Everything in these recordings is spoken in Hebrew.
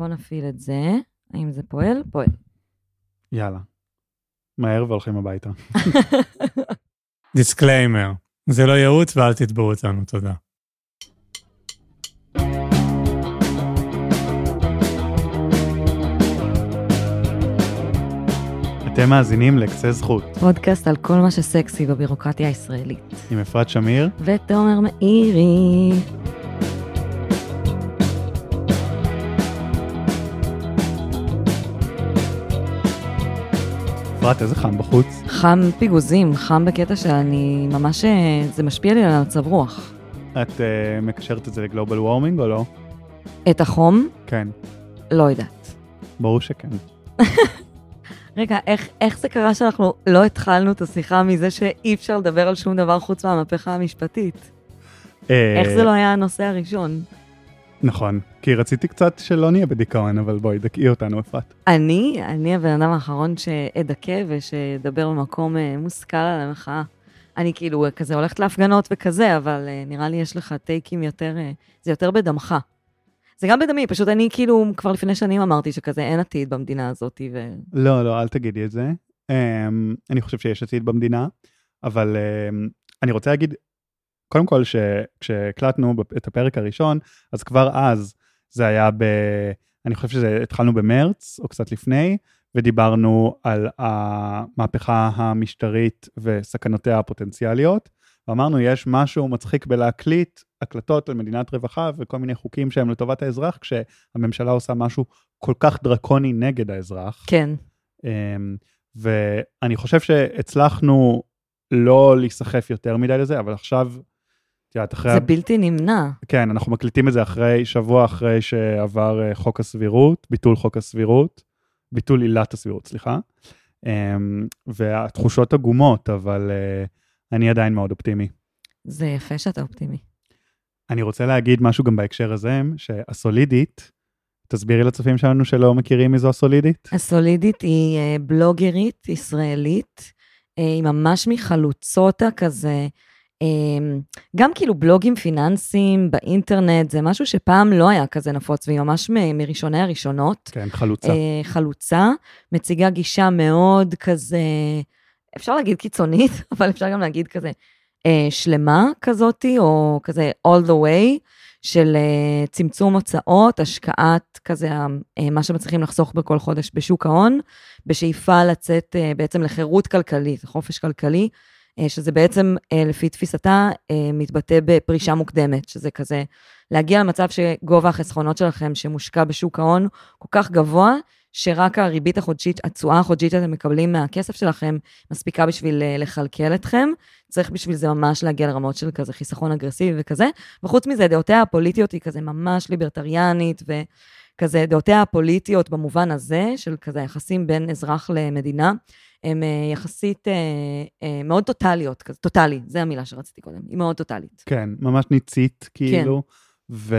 בוא נפעיל את זה. האם זה פועל? פועל. יאללה. מהר והולכים הביתה. disclaimer, זה לא ייעוץ ואל תתבעו אותנו, תודה. אתם מאזינים לקצה זכות, פודקאסט על כל מה שסקסי בבירוקרטיה הישראלית. עם אפרת שמיר. ותומר מאירי. אפרת, איזה חם בחוץ. חם פיגוזים, חם בקטע שאני ממש, אה, זה משפיע לי על המצב רוח. את uh, מקשרת את זה לגלובל וורמינג או לא? את החום? כן, לא יודעת. ברור שכן. רגע, איך, איך זה קרה שאנחנו לא התחלנו את השיחה מזה שאי אפשר לדבר על שום דבר חוץ מהמהפכה המשפטית? איך זה לא היה הנושא הראשון? נכון, כי רציתי קצת שלא נהיה בדיכאון, אבל בואי, דכאי אותנו, אפרת. אני, אני הבן אדם האחרון שאדכא ושאדבר במקום אה, מושכל על המחאה. אני כאילו אה, כזה הולכת להפגנות וכזה, אבל אה, נראה לי יש לך טייקים יותר, זה יותר בדמך. זה גם בדמי, פשוט אני כאילו כבר לפני שנים אמרתי שכזה אין עתיד במדינה הזאת, ו... לא, לא, אל תגידי את זה. Um, אני חושב שיש עתיד במדינה, אבל um, אני רוצה להגיד, קודם כל, שכשהקלטנו את הפרק הראשון, אז כבר אז זה היה ב... אני חושב שהתחלנו במרץ, או קצת לפני, ודיברנו על המהפכה המשטרית וסכנותיה הפוטנציאליות, ואמרנו, יש משהו מצחיק בלהקליט הקלטות על מדינת רווחה וכל מיני חוקים שהם לטובת האזרח, כשהממשלה עושה משהו כל כך דרקוני נגד האזרח. כן. אמ, ואני חושב שהצלחנו לא להיסחף יותר מדי לזה, אבל עכשיו, את יודעת, אחרי... זה בלתי נמנע. כן, אנחנו מקליטים את זה אחרי, שבוע אחרי שעבר אה, חוק הסבירות, ביטול חוק הסבירות, ביטול עילת הסבירות, סליחה. אמ, והתחושות עגומות, אבל אה, אני עדיין מאוד אופטימי. זה יפה שאתה אופטימי. אני רוצה להגיד משהו גם בהקשר הזה, שהסולידית, תסבירי לצופים שלנו שלא מכירים מי זו הסולידית. הסולידית היא אה, בלוגרית ישראלית, היא ממש מחלוצות כזה, גם כאילו בלוגים פיננסיים באינטרנט, זה משהו שפעם לא היה כזה נפוץ, והיא ממש מ- מראשוני הראשונות. כן, חלוצה. אה, חלוצה, מציגה גישה מאוד כזה, אפשר להגיד קיצונית, אבל אפשר גם להגיד כזה אה, שלמה כזאתי, או כזה all the way, של אה, צמצום הוצאות, השקעת כזה, מה שמצליחים לחסוך בכל חודש בשוק ההון, בשאיפה לצאת בעצם לחירות כלכלית, חופש כלכלי, שזה בעצם, אה, לפי תפיסתה, אה, מתבטא בפרישה מוקדמת, שזה כזה, להגיע למצב שגובה החסכונות שלכם שמושקע בשוק ההון כל כך גבוה, שרק הריבית החודשית, התשואה החודשית שאתם מקבלים מהכסף שלכם, מספיקה בשביל אה, לכלכל אתכם. צריך בשביל זה ממש להגיע לרמות של כזה חיסכון אגרסיבי וכזה. וחוץ מזה, דעותיה הפוליטיות היא כזה ממש ליברטריאנית, וכזה דעותיה הפוליטיות במובן הזה, של כזה יחסים בין אזרח למדינה, הן אה, יחסית אה, אה, מאוד טוטאליות, כזה, טוטאלי, זה המילה שרציתי קודם, היא מאוד טוטאלית. כן, ממש ניצית, כאילו. ו...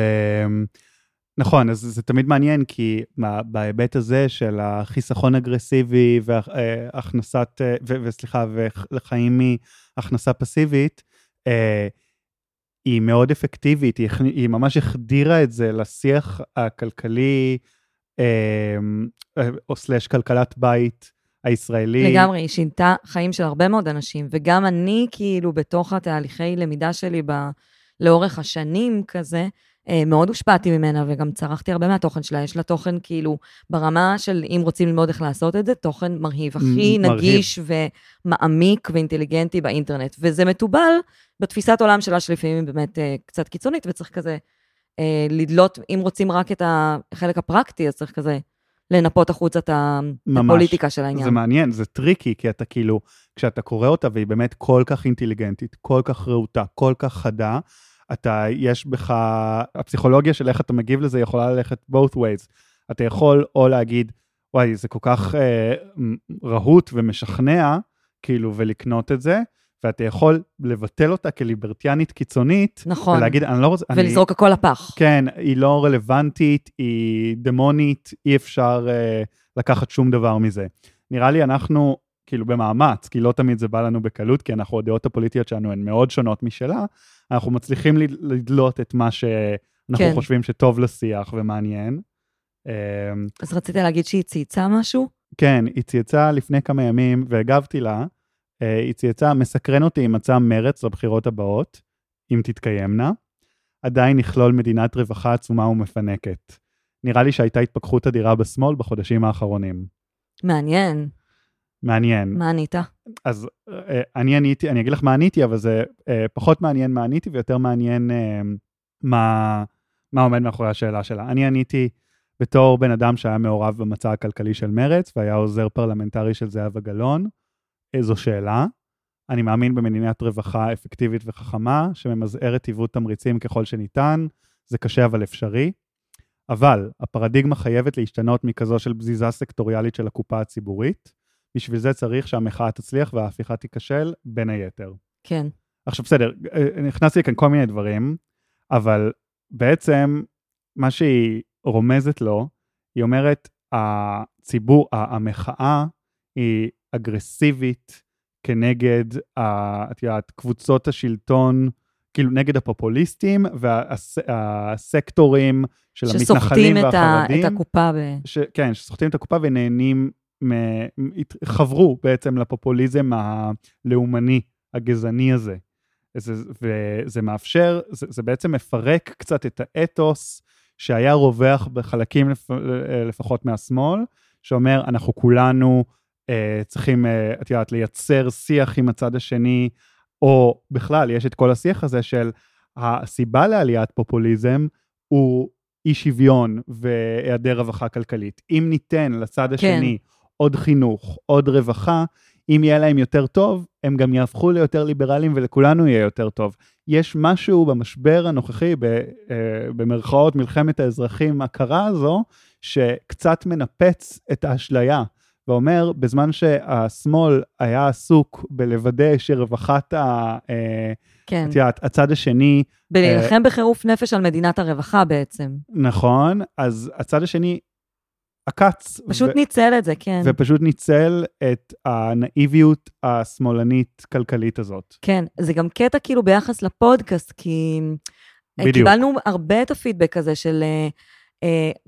נכון, אז זה תמיד מעניין, כי מה, בהיבט הזה של החיסכון אגרסיבי והכנסת, וסליחה, ולחיים מהכנסה פסיבית, היא מאוד אפקטיבית, היא, היא ממש החדירה את זה לשיח הכלכלי, אה, או סלאש כלכלת בית הישראלי. לגמרי, היא שינתה חיים של הרבה מאוד אנשים, וגם אני, כאילו, בתוך התהליכי למידה שלי ב... לאורך השנים כזה, אה, מאוד הושפעתי ממנה וגם צרכתי הרבה מהתוכן שלה. יש לה תוכן כאילו ברמה של אם רוצים ללמוד איך לעשות את זה, תוכן מרהיב, הכי מרהיב. נגיש ומעמיק ואינטליגנטי באינטרנט. וזה מתובל בתפיסת עולם שלה שלפעמים היא באמת אה, קצת קיצונית וצריך כזה אה, לדלות, אם רוצים רק את החלק הפרקטי, אז צריך כזה לנפות החוצה את. הפוליטיקה של העניין. זה מעניין, זה טריקי, כי אתה כאילו, כשאתה קורא אותה והיא באמת כל כך אינטליגנטית, כל כך רהוטה, כל כך חדה, אתה, יש בך, הפסיכולוגיה של איך אתה מגיב לזה יכולה ללכת both ways. אתה יכול או להגיד, וואי, זה כל כך אה, רהוט ומשכנע, כאילו, ולקנות את זה, ואתה יכול לבטל אותה כליברטיאנית קיצונית, נכון. ולהגיד, אני לא רוצה... אני- ולזרוק הכל לפח. כן, היא לא רלוונטית, היא דמונית, אי אפשר אה, לקחת שום דבר מזה. נראה לי אנחנו, כאילו במאמץ, כי לא תמיד זה בא לנו בקלות, כי אנחנו, הדעות הפוליטיות שלנו הן מאוד שונות משלה, אנחנו מצליחים לד- לדלות את מה שאנחנו כן. חושבים שטוב לשיח ומעניין. אמ, אז רצית להגיד שהיא צייצה משהו? כן, היא צייצה לפני כמה ימים והגבתי לה. אה, היא צייצה, מסקרן אותי אם מצא מרץ לבחירות הבאות, אם תתקיימנה. עדיין נכלול מדינת רווחה עצומה ומפנקת. נראה לי שהייתה התפכחות אדירה בשמאל בחודשים האחרונים. מעניין. מעניין. מה ענית? אז אה, אני עניתי, אני אגיד לך מה עניתי, אבל זה אה, פחות מעניין מה עניתי ויותר מעניין מה, מה עומד מאחורי השאלה שלה. אני עניתי בתור בן אדם שהיה מעורב במצע הכלכלי של מרצ והיה עוזר פרלמנטרי של זהבה גלאון. איזו שאלה. אני מאמין במדינת רווחה אפקטיבית וחכמה, שממזערת עיוות תמריצים ככל שניתן, זה קשה אבל אפשרי. אבל הפרדיגמה חייבת להשתנות מכזו של בזיזה סקטוריאלית של הקופה הציבורית. בשביל זה צריך שהמחאה תצליח וההפיכה תיכשל, בין היתר. כן. עכשיו בסדר, נכנסתי לכאן כל מיני דברים, אבל בעצם מה שהיא רומזת לו, היא אומרת, הציבור, המחאה היא אגרסיבית כנגד, את יודעת, קבוצות השלטון, כאילו נגד הפופוליסטים והסקטורים של המתנחלים שסוחטים את, והחרדים. הקופה ב... ש, כן, שסוחטים את הקופה ונהנים, מ, חברו בעצם לפופוליזם הלאומני, הגזעני הזה. זה, וזה מאפשר, זה, זה בעצם מפרק קצת את האתוס שהיה רווח בחלקים לפ, לפחות מהשמאל, שאומר, אנחנו כולנו אה, צריכים, אה, את יודעת, לייצר שיח עם הצד השני, או בכלל, יש את כל השיח הזה של הסיבה לעליית פופוליזם הוא אי שוויון והיעדר רווחה כלכלית. אם ניתן לצד השני כן. עוד חינוך, עוד רווחה, אם יהיה להם יותר טוב, הם גם יהפכו ליותר ליברליים ולכולנו יהיה יותר טוב. יש משהו במשבר הנוכחי, ב, אה, במרכאות מלחמת האזרחים הקרה הזו, שקצת מנפץ את האשליה. ואומר, בזמן שהשמאל היה עסוק בלוודא שרווחת ה... אה, כן. את יודעת, הצד השני... בלהילחם אה, בחירוף נפש על מדינת הרווחה בעצם. נכון, אז הצד השני עקץ. פשוט ו- ניצל את זה, כן. ופשוט ניצל את הנאיביות השמאלנית-כלכלית הזאת. כן, זה גם קטע כאילו ביחס לפודקאסט, כי... בדיוק. קיבלנו הרבה את הפידבק הזה של...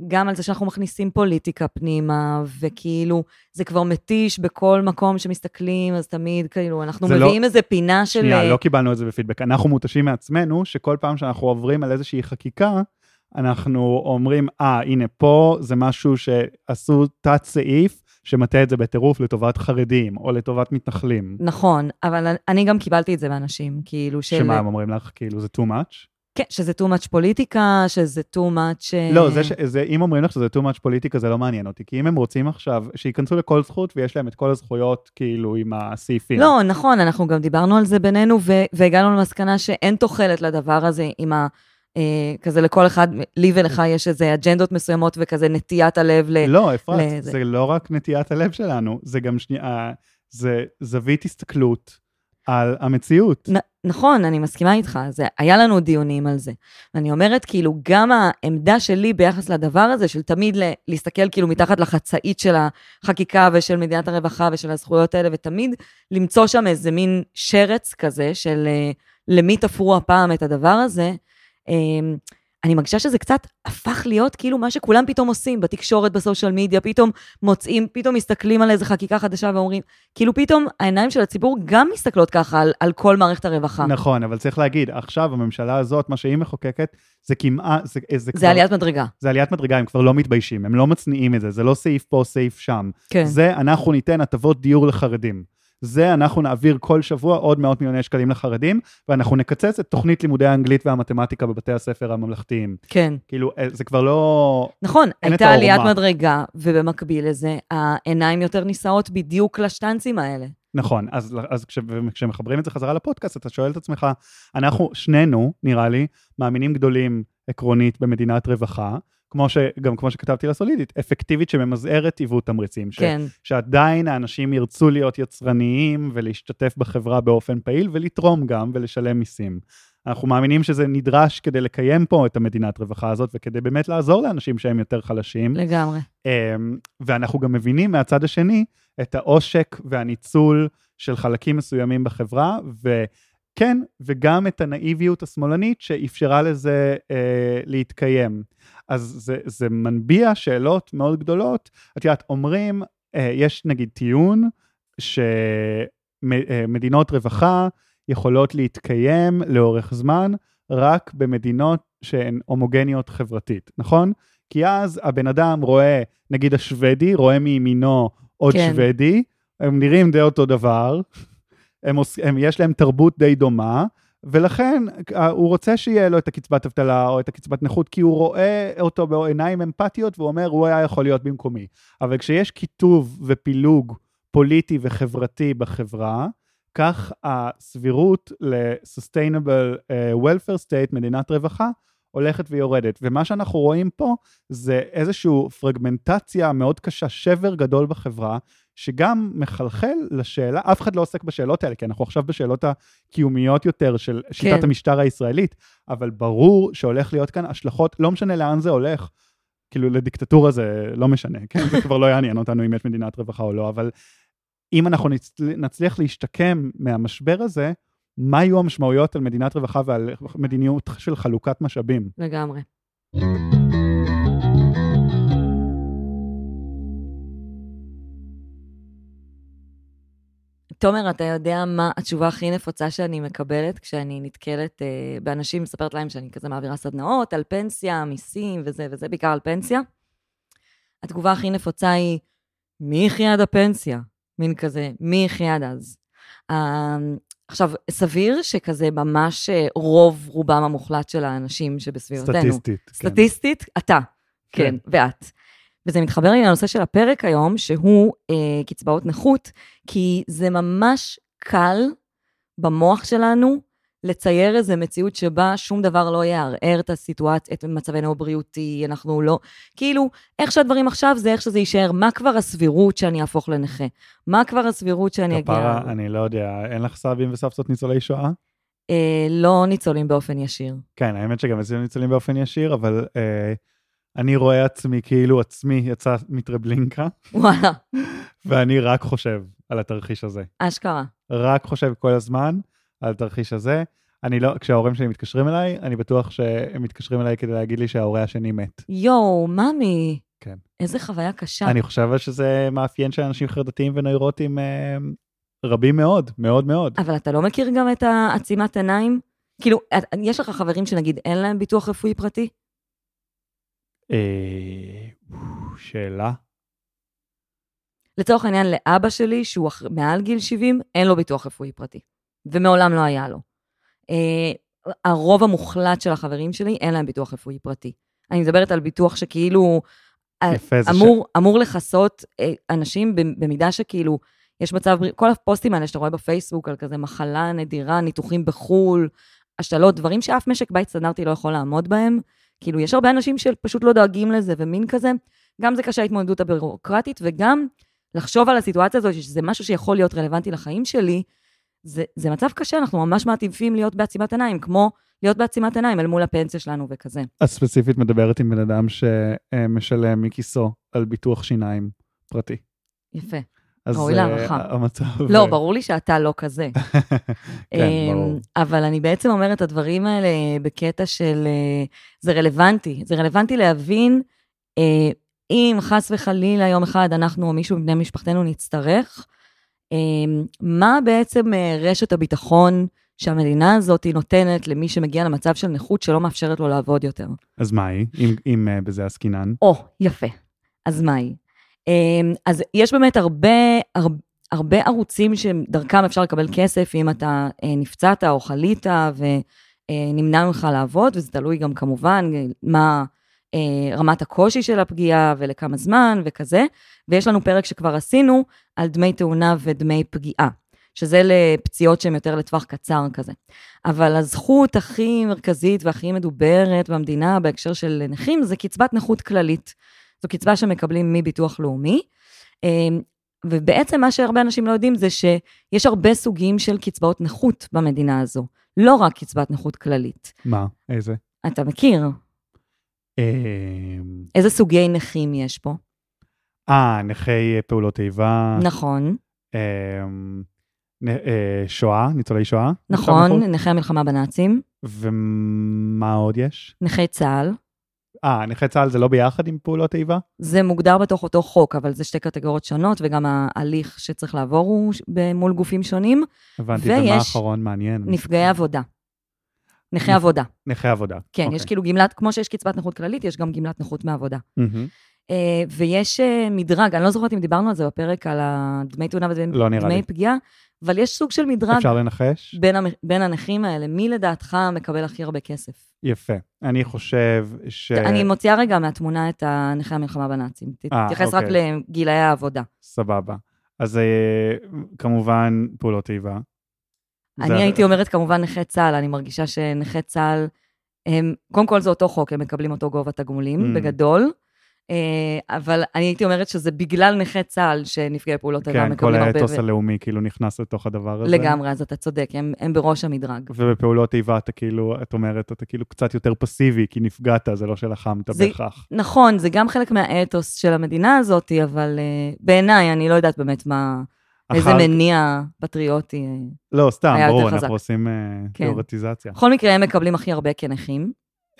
גם על זה שאנחנו מכניסים פוליטיקה פנימה, וכאילו, זה כבר מתיש בכל מקום שמסתכלים, אז תמיד, כאילו, אנחנו מביאים לא... איזה פינה של... שנייה, לא קיבלנו את זה בפידבק. אנחנו מותשים מעצמנו, שכל פעם שאנחנו עוברים על איזושהי חקיקה, אנחנו אומרים, אה, ah, הנה פה זה משהו שעשו תת סעיף שמטה את זה בטירוף לטובת חרדים, או לטובת מתנחלים. נכון, אבל אני גם קיבלתי את זה מאנשים, כאילו של... שמה הם אומרים לך? כאילו זה too much? כן, שזה too much פוליטיקה, שזה too much... לא, זה, ש... זה, אם אומרים לך שזה too much פוליטיקה, זה לא מעניין אותי, כי אם הם רוצים עכשיו, שייכנסו לכל זכות ויש להם את כל הזכויות, כאילו, עם הסעיפים. לא, נכון, אנחנו גם דיברנו על זה בינינו, ו... והגענו למסקנה שאין תוחלת לדבר הזה עם ה... אה, כזה לכל אחד, לי ולך יש איזה אג'נדות מסוימות וכזה נטיית הלב ל... לא, אפרת, לזה. זה לא רק נטיית הלב שלנו, זה גם שנייה, זה זווית הסתכלות על המציאות. נ- נכון, אני מסכימה איתך, זה, היה לנו דיונים על זה. ואני אומרת, כאילו, גם העמדה שלי ביחס לדבר הזה, של תמיד להסתכל כאילו מתחת לחצאית של החקיקה ושל מדינת הרווחה ושל הזכויות האלה, ותמיד למצוא שם איזה מין שרץ כזה של למי תפרו הפעם את הדבר הזה. אני מרגישה שזה קצת הפך להיות כאילו מה שכולם פתאום עושים בתקשורת, בסושיאל מדיה, פתאום מוצאים, פתאום מסתכלים על איזה חקיקה חדשה ואומרים, כאילו פתאום העיניים של הציבור גם מסתכלות ככה על, על כל מערכת הרווחה. נכון, אבל צריך להגיד, עכשיו הממשלה הזאת, מה שהיא מחוקקת, זה כמעט, זה, זה, זה כבר... עליית מדרגה. זה עליית מדרגה, הם כבר לא מתביישים, הם לא מצניעים את זה, זה לא סעיף פה, סעיף שם. כן. זה אנחנו ניתן הטבות דיור לחרדים. זה אנחנו נעביר כל שבוע עוד מאות מיליוני שקלים לחרדים, ואנחנו נקצץ את תוכנית לימודי האנגלית והמתמטיקה בבתי הספר הממלכתיים. כן. כאילו, זה כבר לא... נכון, הייתה עליית מדרגה, ובמקביל לזה, העיניים יותר נישאות בדיוק לשטנצים האלה. נכון, אז, אז כש, כשמחברים את זה חזרה לפודקאסט, אתה שואל את עצמך, אנחנו, שנינו, נראה לי, מאמינים גדולים עקרונית במדינת רווחה, כמו ש, גם כמו שכתבתי לסולידית, אפקטיבית שממזערת עיוות תמריצים. כן. ש, שעדיין האנשים ירצו להיות יצרניים ולהשתתף בחברה באופן פעיל ולתרום גם ולשלם מיסים. אנחנו מאמינים שזה נדרש כדי לקיים פה את המדינת רווחה הזאת וכדי באמת לעזור לאנשים שהם יותר חלשים. לגמרי. אמ, ואנחנו גם מבינים מהצד השני את העושק והניצול של חלקים מסוימים בחברה, ו... כן, וגם את הנאיביות השמאלנית שאפשרה לזה אה, להתקיים. אז זה, זה מנביע שאלות מאוד גדולות. את יודעת, אומרים, אה, יש נגיד טיעון שמדינות רווחה יכולות להתקיים לאורך זמן רק במדינות שהן הומוגניות חברתית, נכון? כי אז הבן אדם רואה, נגיד השוודי, רואה מימינו עוד כן. שוודי, הם נראים די אותו דבר, הם, הם, יש להם תרבות די דומה, ולכן אה, הוא רוצה שיהיה לו את הקצבת אבטלה או את הקצבת נכות, כי הוא רואה אותו בעיניים אמפתיות והוא אומר, הוא היה יכול להיות במקומי. אבל כשיש קיטוב ופילוג פוליטי וחברתי בחברה, כך הסבירות ל-sustainable uh, welfare state, מדינת רווחה, הולכת ויורדת. ומה שאנחנו רואים פה זה איזושהי פרגמנטציה מאוד קשה, שבר גדול בחברה, שגם מחלחל לשאלה, אף אחד לא עוסק בשאלות האלה, כי אנחנו עכשיו בשאלות הקיומיות יותר של שיטת כן. המשטר הישראלית, אבל ברור שהולך להיות כאן השלכות, לא משנה לאן זה הולך, כאילו לדיקטטורה זה לא משנה, כן? זה כבר לא יעניין אותנו אם יש מדינת רווחה או לא, אבל אם אנחנו נצל- נצליח להשתקם מהמשבר הזה, מה יהיו המשמעויות על מדינת רווחה ועל מדיניות של חלוקת משאבים? לגמרי. תומר, אתה יודע מה התשובה הכי נפוצה שאני מקבלת כשאני נתקלת אה, באנשים, מספרת להם שאני כזה מעבירה סדנאות על פנסיה, מיסים וזה וזה, בעיקר על פנסיה? התגובה הכי נפוצה היא, מי יחיה עד הפנסיה? מין כזה, מי יחיה עד אז? אה, עכשיו, סביר שכזה ממש אה, רוב רובם המוחלט של האנשים שבסביבתנו. סטטיסטית. כן. סטטיסטית, אתה. כן, כן. ואת. וזה מתחבר לי לנושא של הפרק היום, שהוא אה, קצבאות נכות, כי זה ממש קל במוח שלנו לצייר איזו מציאות שבה שום דבר לא יערער את הסיטואציה, את מצבנו הבריאותי, אנחנו לא... כאילו, איך שהדברים עכשיו זה איך שזה יישאר, מה כבר הסבירות שאני אהפוך לנכה? מה כבר הסבירות שאני אגיע... כפרה, אני לא יודע, אין לך סבים וסבתות ניצולי שואה? אה, לא ניצולים באופן ישיר. כן, האמת שגם אצלנו ניצולים באופן ישיר, אבל אה, אני רואה עצמי כאילו עצמי יצא מטרבלינקה, וואלה, ואני רק חושב על התרחיש הזה. אשכרה. רק חושב כל הזמן על התרחיש הזה. אני לא, כשההורים שלי מתקשרים אליי, אני בטוח שהם מתקשרים אליי כדי להגיד לי שההורה השני מת. יואו, ממי. כן. איזה חוויה קשה. אני חושב שזה מאפיין של אנשים חרדתיים ונוירוטים אה, רבים מאוד, מאוד מאוד. אבל אתה לא מכיר גם את העצימת עיניים? כאילו, יש לך חברים שנגיד אין להם ביטוח רפואי פרטי? אה, שאלה? לצורך העניין, לאבא שלי, שהוא אח- מעל גיל 70, אין לו ביטוח רפואי פרטי. ומעולם לא היה לו. אה, הרוב המוחלט של החברים שלי, אין להם ביטוח רפואי פרטי. אני מדברת על ביטוח שכאילו... אה, יפה, אמור, אמור לכסות אה, אנשים במ- במידה שכאילו, יש מצב, כל הפוסטים האלה שאתה רואה בפייסבוק על כזה מחלה נדירה, ניתוחים בחו"ל, השתלות, דברים שאף משק בית סטנדרטי לא יכול לעמוד בהם. כאילו, יש הרבה אנשים שפשוט לא דואגים לזה, ומין כזה, גם זה קשה ההתמודדות הבירוקרטית, וגם לחשוב על הסיטואציה הזאת, שזה משהו שיכול להיות רלוונטי לחיים שלי, זה, זה מצב קשה, אנחנו ממש מעדיפים להיות בעצימת עיניים, כמו להיות בעצימת עיניים אל מול הפנסיה שלנו וכזה. את ספציפית מדברת עם בן אדם שמשלם מכיסו על ביטוח שיניים פרטי. יפה. אז ראוי אה, להערכה. המצב... לא, ברור לי שאתה לא כזה. כן, אמ, ברור. אבל אני בעצם אומרת את הדברים האלה בקטע של... אה, זה רלוונטי. זה רלוונטי להבין אה, אם חס וחלילה יום אחד אנחנו או מישהו מבני משפחתנו נצטרך, אה, מה בעצם אה, רשת הביטחון שהמדינה הזאת נותנת למי שמגיע למצב של נכות שלא מאפשרת לו לעבוד יותר. אז מה היא, אם- אם אה, בזה עסקינן? או, יפה. אז מה היא? אמ, אז יש באמת הרבה, הרבה, הרבה ערוצים שדרכם אפשר לקבל כסף אם אתה אה, נפצעת או חלית ונמנע ממך לעבוד, וזה תלוי גם כמובן מה אה, רמת הקושי של הפגיעה ולכמה זמן וכזה. ויש לנו פרק שכבר עשינו על דמי תאונה ודמי פגיעה, שזה לפציעות שהן יותר לטווח קצר כזה. אבל הזכות הכי מרכזית והכי מדוברת במדינה בהקשר של נכים זה קצבת נכות כללית. זו קצבה שמקבלים מביטוח לאומי. אמ, ובעצם מה שהרבה אנשים לא יודעים זה שיש הרבה סוגים של קצבאות נכות במדינה הזו, לא רק קצבת נכות כללית. מה? איזה? אתה מכיר אה, איזה סוגי נכים יש פה? אה, נכי פעולות איבה. נכון, נ- אה, שואה, ניצולי שואה. נכון, נכות? נכי המלחמה בנאצים, ומה עוד יש? נכי צה"ל, אה, נכי צה"ל זה לא ביחד עם פעולות איבה? זה מוגדר בתוך אותו חוק, אבל זה שתי קטגוריות שונות, וגם ההליך שצריך לעבור הוא מול גופים שונים. הבנתי, ומה האחרון מעניין? נפגעי עבודה. נכי עבודה. נכי עבודה. כן, אוקיי. יש כאילו גמלת, כמו שיש קצבת נכות כללית, יש גם גמלת נכות מעבודה. אה, ויש אה, מדרג, אני לא זוכרת אם דיברנו על זה בפרק על הדמי תאונה לא ודמי לי. פגיעה, אבל יש סוג של מדרג אפשר לנחש? בין, המ- בין הנכים האלה. מי לדעתך מקבל הכי הרבה כסף? יפה. אני חושב ש... אני מוציאה רגע מהתמונה את נכי המלחמה בנאצים. אה, תתייחס רק אוקיי. לגילאי העבודה. סבבה. אז כמובן פעולות איבה. זה- אני הייתי אומרת כמובן נכי צה"ל, אני מרגישה שנכי צה"ל, הם, קודם כל זה אותו חוק, הם מקבלים אותו גובה תגמולים, Mm. בגדול. אה, אבל אני הייתי אומרת שזה בגלל נכי צה"ל שנפגעי פעולות איבה כן, כל מקבלים הרבה... האתוס הלאומי כאילו נכנס לתוך הדבר הזה. לגמרי, אז אתה צודק, הם, הם בראש המדרג. ובפעולות איבה אתה כאילו, את אומרת, אתה כאילו קצת יותר פסיבי, כי נפגעת, זה לא שלחמת זה- בהכרח. נכון, זה גם חלק מהאתוס של המדינה הזאת, אבל uh, בעיניי, אני לא יודעת באמת מה, איזה אחר- מניע פטריוטי. אה. לא, סתם, ברור. אנחנו עושים אה, כן. תיאורטיזציה. בכל מקרה, הם מקבלים הכי הרבה כנכים.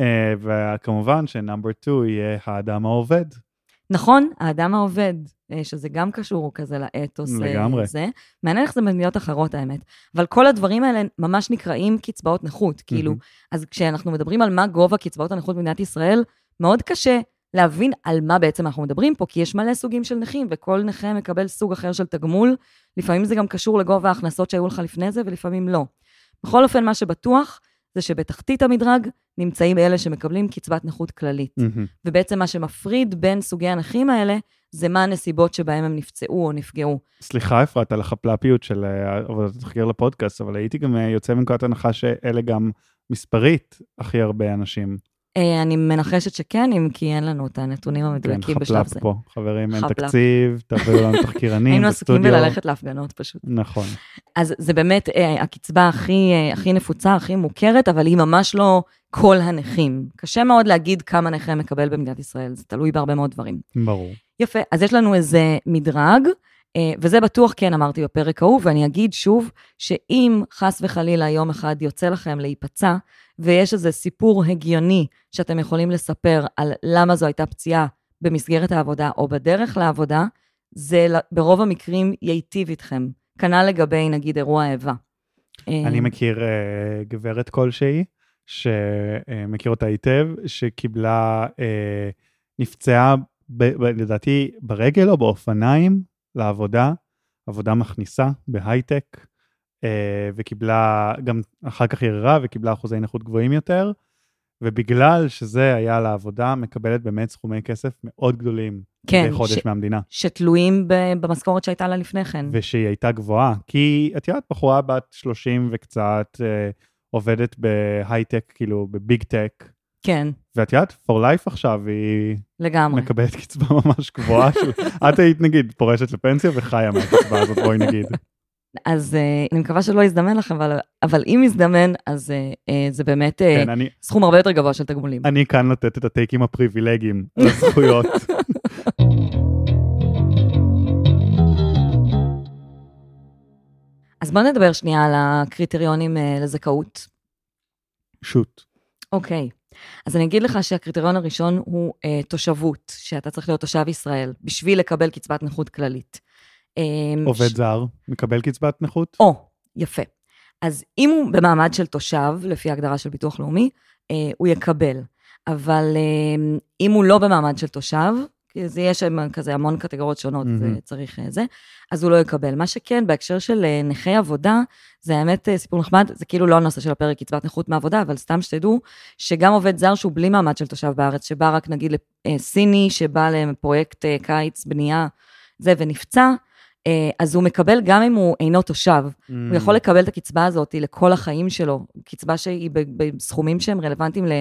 אה, וכמובן שנאמבר 2 יהיה האדם העובד. נכון, האדם העובד, אה, שזה גם קשור כזה לאתוס. אה, לגמרי. זה. מעניין איך זה במדינות אחרות, האמת. אבל כל הדברים האלה ממש נקראים קצבאות נכות. כאילו. אז כשאנחנו מדברים על מה גובה קצבאות הנכות במדינת ישראל, מאוד קשה להבין על מה בעצם אנחנו מדברים פה, כי יש מלא סוגים של נכים, וכל נכה מקבל סוג אחר של תגמול. לפעמים זה גם קשור לגובה ההכנסות שהיו לך לפני זה, ולפעמים לא. בכל אופן, מה שבטוח, זה שבתחתית המדרג נמצאים אלה שמקבלים קצבת נכות כללית. מהמם. ובעצם מה שמפריד בין סוגי הנכים האלה, זה מה הנסיבות שבהם הם נפצעו או נפגעו. סליחה, אפרת, על החפלפיות של אה, עבודת התחקיר לפודקאסט, אבל הייתי גם אה, יוצא מנקודת הנחה שאלה גם מספרית הכי הרבה אנשים. אה, אני מנחשת שכן, אם כי אין לנו את הנתונים כן, המדויקים בשלב חפלפ זה. פה. חברים, אין. תקציב, תביאו לנו תחקירנים היינו עסוקים בסטודיו. בללכת להפגנות פשוט. נכון. אז זה באמת אה, הקצבה הכי, אה, הכי נפוצה, הכי מוכרת, אבל היא ממש לא כל הנכים. קשה מאוד להגיד כמה נכה מקבל במדינת ישראל, זה תלוי בהרבה מאוד דברים. ברור. יפה, אז יש לנו איזה מדרג, וזה בטוח כן אמרתי בפרק ההוא, ואני אגיד שוב, שאם חס וחלילה יום אחד יוצא לכם להיפצע, ויש איזה סיפור הגיוני שאתם יכולים לספר על למה זו הייתה פציעה במסגרת העבודה או בדרך לעבודה, זה ברוב המקרים ייטיב איתכם. כנ"ל לגבי, נגיד, אירוע איבה. אני אה, מכיר אה, גברת כלשהי, שמכיר אותה היטב, שקיבלה, אה, נפצעה, ב, ב, לדעתי, ברגל או באופניים לעבודה, עבודה מכניסה בהייטק, אה, וקיבלה, גם אחר כך ערערה וקיבלה אחוזי נכות גבוהים יותר, ובגלל שזה היה לעבודה, מקבלת באמת סכומי כסף מאוד גדולים. כן, מדי חודש ש- מהמדינה. שתלויים ב- במשכורת שהייתה לה לפני כן. ושהיא הייתה גבוהה. כי את יודעת, בחורה בת 30 וקצת, אה, עובדת בהייטק, כאילו בביג טק, כן, ואת יודעת, for life עכשיו היא לגמרי. מקבלת קצבה ממש גבוהה. את היית נגיד פורשת לפנסיה וחיה מהקצבה הזאת, בואי נגיד. אז uh, אני מקווה שלא יזדמן לכם, אבל, אבל אם יזדמן, אז uh, uh, זה באמת uh, כן, אני, סכום הרבה יותר גבוה של תגמולים. אני כאן לתת את הטייקים הפריבילגיים על הזכויות. אז בואו נדבר שנייה על הקריטריונים uh, לזכאות. שוט. אוקיי, אז אני אגיד לך שהקריטריון הראשון הוא uh, תושבות, שאתה צריך להיות תושב ישראל, בשביל לקבל קצבת נכות כללית. Um, עובד זר, מקבל קצבת נכות? או, יפה. אז אם הוא במעמד של תושב, לפי ההגדרה של ביטוח לאומי, אה, הוא יקבל. אבל אה, אם הוא לא במעמד של תושב, זה יש שם כזה המון קטגוריות שונות. זה צריך אה, זה, אז הוא לא יקבל. מה שכן, בהקשר של אה, נכי עבודה, זה האמת אה, סיפור נחמד, זה כאילו לא הנושא של הפרק קצבת נכות מעבודה, אבל סתם שתדעו, שגם עובד זר שהוא בלי מעמד של תושב בארץ, שבא רק נגיד לסיני, שבא לפרויקט קיץ, בנייה, זה, ונפצע, אז הוא מקבל גם אם הוא אינו תושב. Mm. הוא יכול לקבל את הקצבה הזאת לכל החיים שלו, קצבה שהיא בסכומים שהם רלוונטיים ל,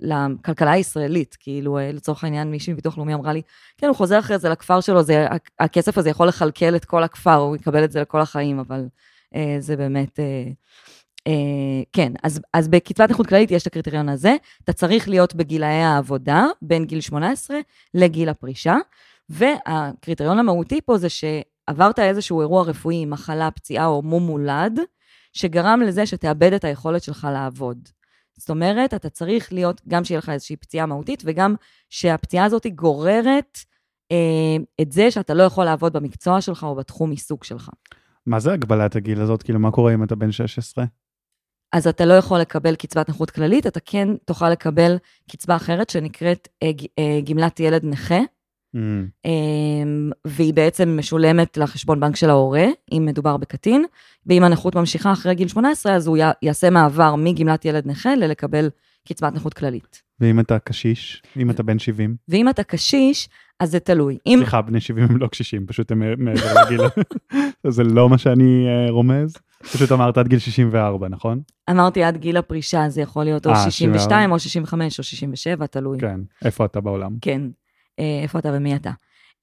לכלכלה הישראלית. כאילו, אה, לצורך העניין, מישהי מביטוח לאומי אמרה לי, כן, הוא חוזר אחרי זה לכפר שלו, זה, הכ- הכסף הזה יכול לכלכל את כל הכפר, הוא יקבל את זה לכל החיים, אבל אה, זה באמת... אה, אה, כן, אז, אז בקצבת נכות כללית יש את הקריטריון הזה, אתה צריך להיות בגילאי העבודה, בין גיל 18 לגיל הפרישה, והקריטריון המהותי פה זה שעברת איזשהו אירוע רפואי, מחלה, פציעה או מום מולד, שגרם לזה שתאבד את היכולת שלך לעבוד. זאת אומרת, אתה צריך להיות, גם שיהיה לך איזושהי פציעה מהותית, וגם שהפציעה הזאת גוררת אה, את זה שאתה לא יכול לעבוד במקצוע שלך או בתחום עיסוק שלך. מה זה הגבלת הגיל הזאת? כאילו, מה קורה אם אתה בן 16? אז אתה לא יכול לקבל קצבת נכות כללית, אתה כן תוכל לקבל קצבה אחרת שנקראת אה, אה, גמלת ילד נכה, Mm, אמ, והיא בעצם משולמת לחשבון בנק של ההורה, אם מדובר בקטין, ואם הנכות ממשיכה אחרי גיל 18, אז הוא יעשה מעבר מגמלת ילד נכה ללקבל קצבת נכות כללית. ואם אתה קשיש? אם אתה בן 70? ואם אתה קשיש, אז זה תלוי. אם, סליחה, בני 70 הם לא קשישים, פשוט הם מעבר לגיל. זה לא מה שאני אה, רומז. פשוט אמרת עד גיל 64, נכון? אמרתי עד גיל הפרישה, זה יכול להיות או אה, 62 או 65 או 67, תלוי. כן. איפה אתה בעולם? כן. אה, איפה אתה ומי אתה.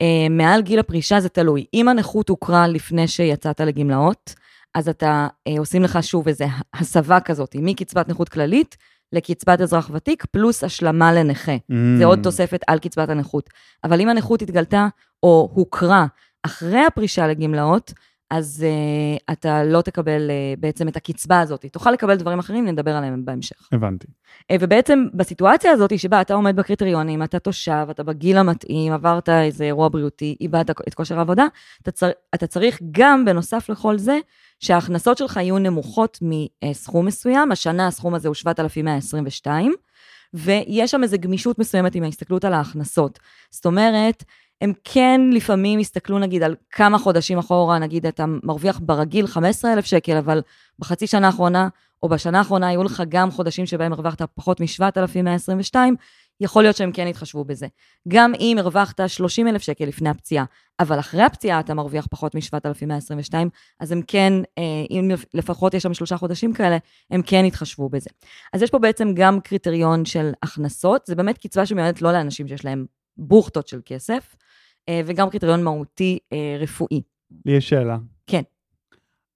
אה, מעל גיל הפרישה זה תלוי. אם הנכות הוכרה לפני שיצאת לגמלאות, אז אתה, אה, עושים לך שוב איזו הסבה כזאת, מקצבת נכות כללית לקצבת אזרח ותיק, פלוס השלמה לנכה. זה עוד Mm, תוספת על קצבת הנכות. אבל אם הנכות התגלתה או הוכרה אחרי הפרישה לגמלאות, אז uh, אתה לא תקבל uh, בעצם את הקצבה הזאת. תוכל לקבל דברים אחרים, נדבר עליהם בהמשך. הבנתי. Uh, ובעצם בסיטואציה הזאת, שבה אתה עומד בקריטריונים, אתה תושב, אתה בגיל המתאים, עברת איזה אירוע בריאותי, איבדת את כושר העבודה, אתה, צר, אתה צריך גם, בנוסף לכל זה, שההכנסות שלך יהיו נמוכות מסכום מסוים, השנה הסכום הזה הוא 7,122, ויש שם איזו גמישות מסוימת עם ההסתכלות על ההכנסות. זאת אומרת, הם כן לפעמים יסתכלו נגיד על כמה חודשים אחורה, נגיד אתה מרוויח ברגיל 15,000 שקל, אבל בחצי שנה האחרונה, או בשנה האחרונה היו לך גם חודשים שבהם הרווחת פחות מ-7,122, יכול להיות שהם כן יתחשבו בזה. גם אם הרווחת 30,000 שקל לפני הפציעה, אבל אחרי הפציעה אתה מרוויח פחות מ-7,122, אז הם כן, אה, אם לפחות יש שם שלושה חודשים כאלה, הם כן יתחשבו בזה. אז יש פה בעצם גם קריטריון של הכנסות, זה באמת קצבה שמיועדת לא לאנשים שיש להם בוכטות של כסף, אה, וגם קריטריון מהותי אה, רפואי. לי יש שאלה. כן.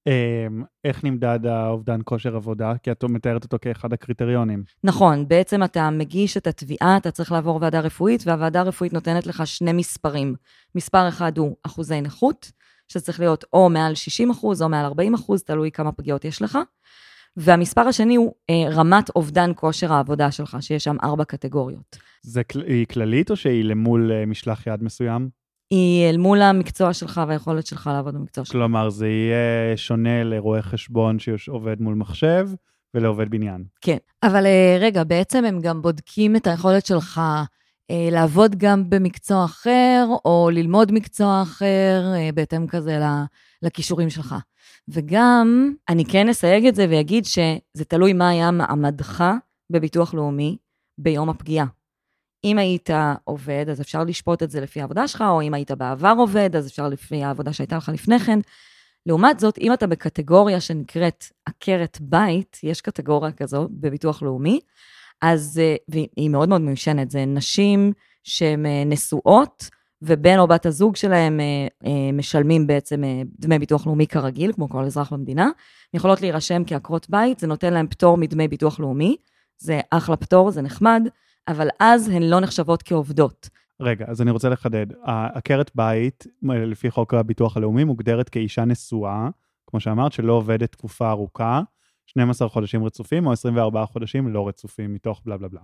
אמ, איך נמדד האובדן כושר עבודה? כי את מתארת אותו כאחד הקריטריונים. נכון, בעצם אתה מגיש את התביעה, אתה צריך לעבור ועדה רפואית, והוועדה הרפואית נותנת לך שני מספרים. מספר אחד הוא אחוזי נכות, שצריך להיות או מעל 60 אחוז או מעל 40 אחוז, תלוי כמה פגיעות יש לך. והמספר השני הוא אה, רמת אובדן כושר העבודה שלך, שיש שם ארבע קטגוריות. זה כל- היא כללית או שהיא למול אה, משלח יד מסוים? היא אל מול המקצוע שלך והיכולת שלך לעבוד במקצוע שלך. כלומר, זה יהיה שונה לרואה חשבון שעובד מול מחשב ולעובד בניין. כן. אבל אה, רגע, בעצם הם גם בודקים את היכולת שלך אה, לעבוד גם במקצוע אחר, או ללמוד מקצוע אחר, אה, בהתאם כזה לכישורים שלך. וגם, אני כן אסייג את זה ואגיד שזה תלוי מה היה מעמדך בביטוח לאומי ביום הפגיעה. אם היית עובד, אז אפשר לשפוט את זה לפי העבודה שלך, או אם היית בעבר עובד, אז אפשר לפי העבודה שהייתה לך לפני כן. לעומת זאת, אם אתה בקטגוריה שנקראת עקרת בית, יש קטגוריה כזו בביטוח לאומי, אז, אה, והיא מאוד מאוד מיושנת, זה נשים שהן אה, נשואות, ובן או בת הזוג שלהם אה, משלמים בעצם דמי ביטוח לאומי כרגיל, כמו כל אזרח במדינה, הן יכולות להירשם כעקרות בית, זה נותן להם פטור מדמי ביטוח לאומי, זה אחלה פטור, זה נחמד, אבל אז הן לא נחשבות כעובדות. רגע, אז אני רוצה לחדד. עקרת בית, לפי חוק הביטוח הלאומי, מוגדרת כאישה נשואה, כמו שאמרת, שלא עובדת תקופה ארוכה, 12 חודשים רצופים או 24 חודשים לא רצופים מתוך בלה בלה בלה.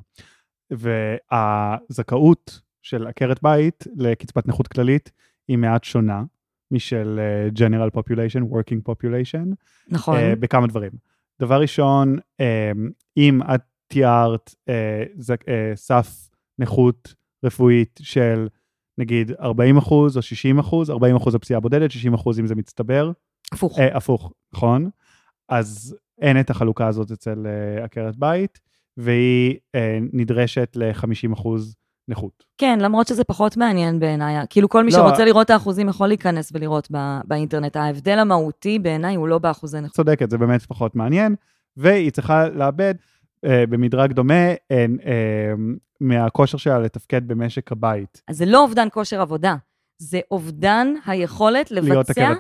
והזכאות של עקרת בית לקצבת נכות כללית היא מעט שונה משל אה, General Population, Working Population, נכון. אה, בכמה דברים. דבר ראשון, אה, אם את תיארת אה, ז- אה, סף נכות רפואית של נגיד 40 אחוז או 60 אחוז, 40 אחוז הפציעה בודדת, 60 אחוז אם זה מצטבר, הפוך. אה, הפוך, נכון? אז אין את החלוקה הזאת אצל אה, עקרת בית, והיא אה, נדרשת ל-50 אחוז נכות. כן, למרות שזה פחות מעניין בעיניי. כאילו, כל מי לא. שרוצה לראות את האחוזים יכול להיכנס ולראות ב- באינטרנט. ההבדל המהותי בעיניי הוא לא באחוזי נכות. צודקת, זה באמת פחות מעניין, והיא צריכה לאבד אה, במדרג דומה אה, אה, מהכושר שלה לתפקד במשק הבית, אז זה לא אובדן כושר עבודה, זה אובדן היכולת לבצע.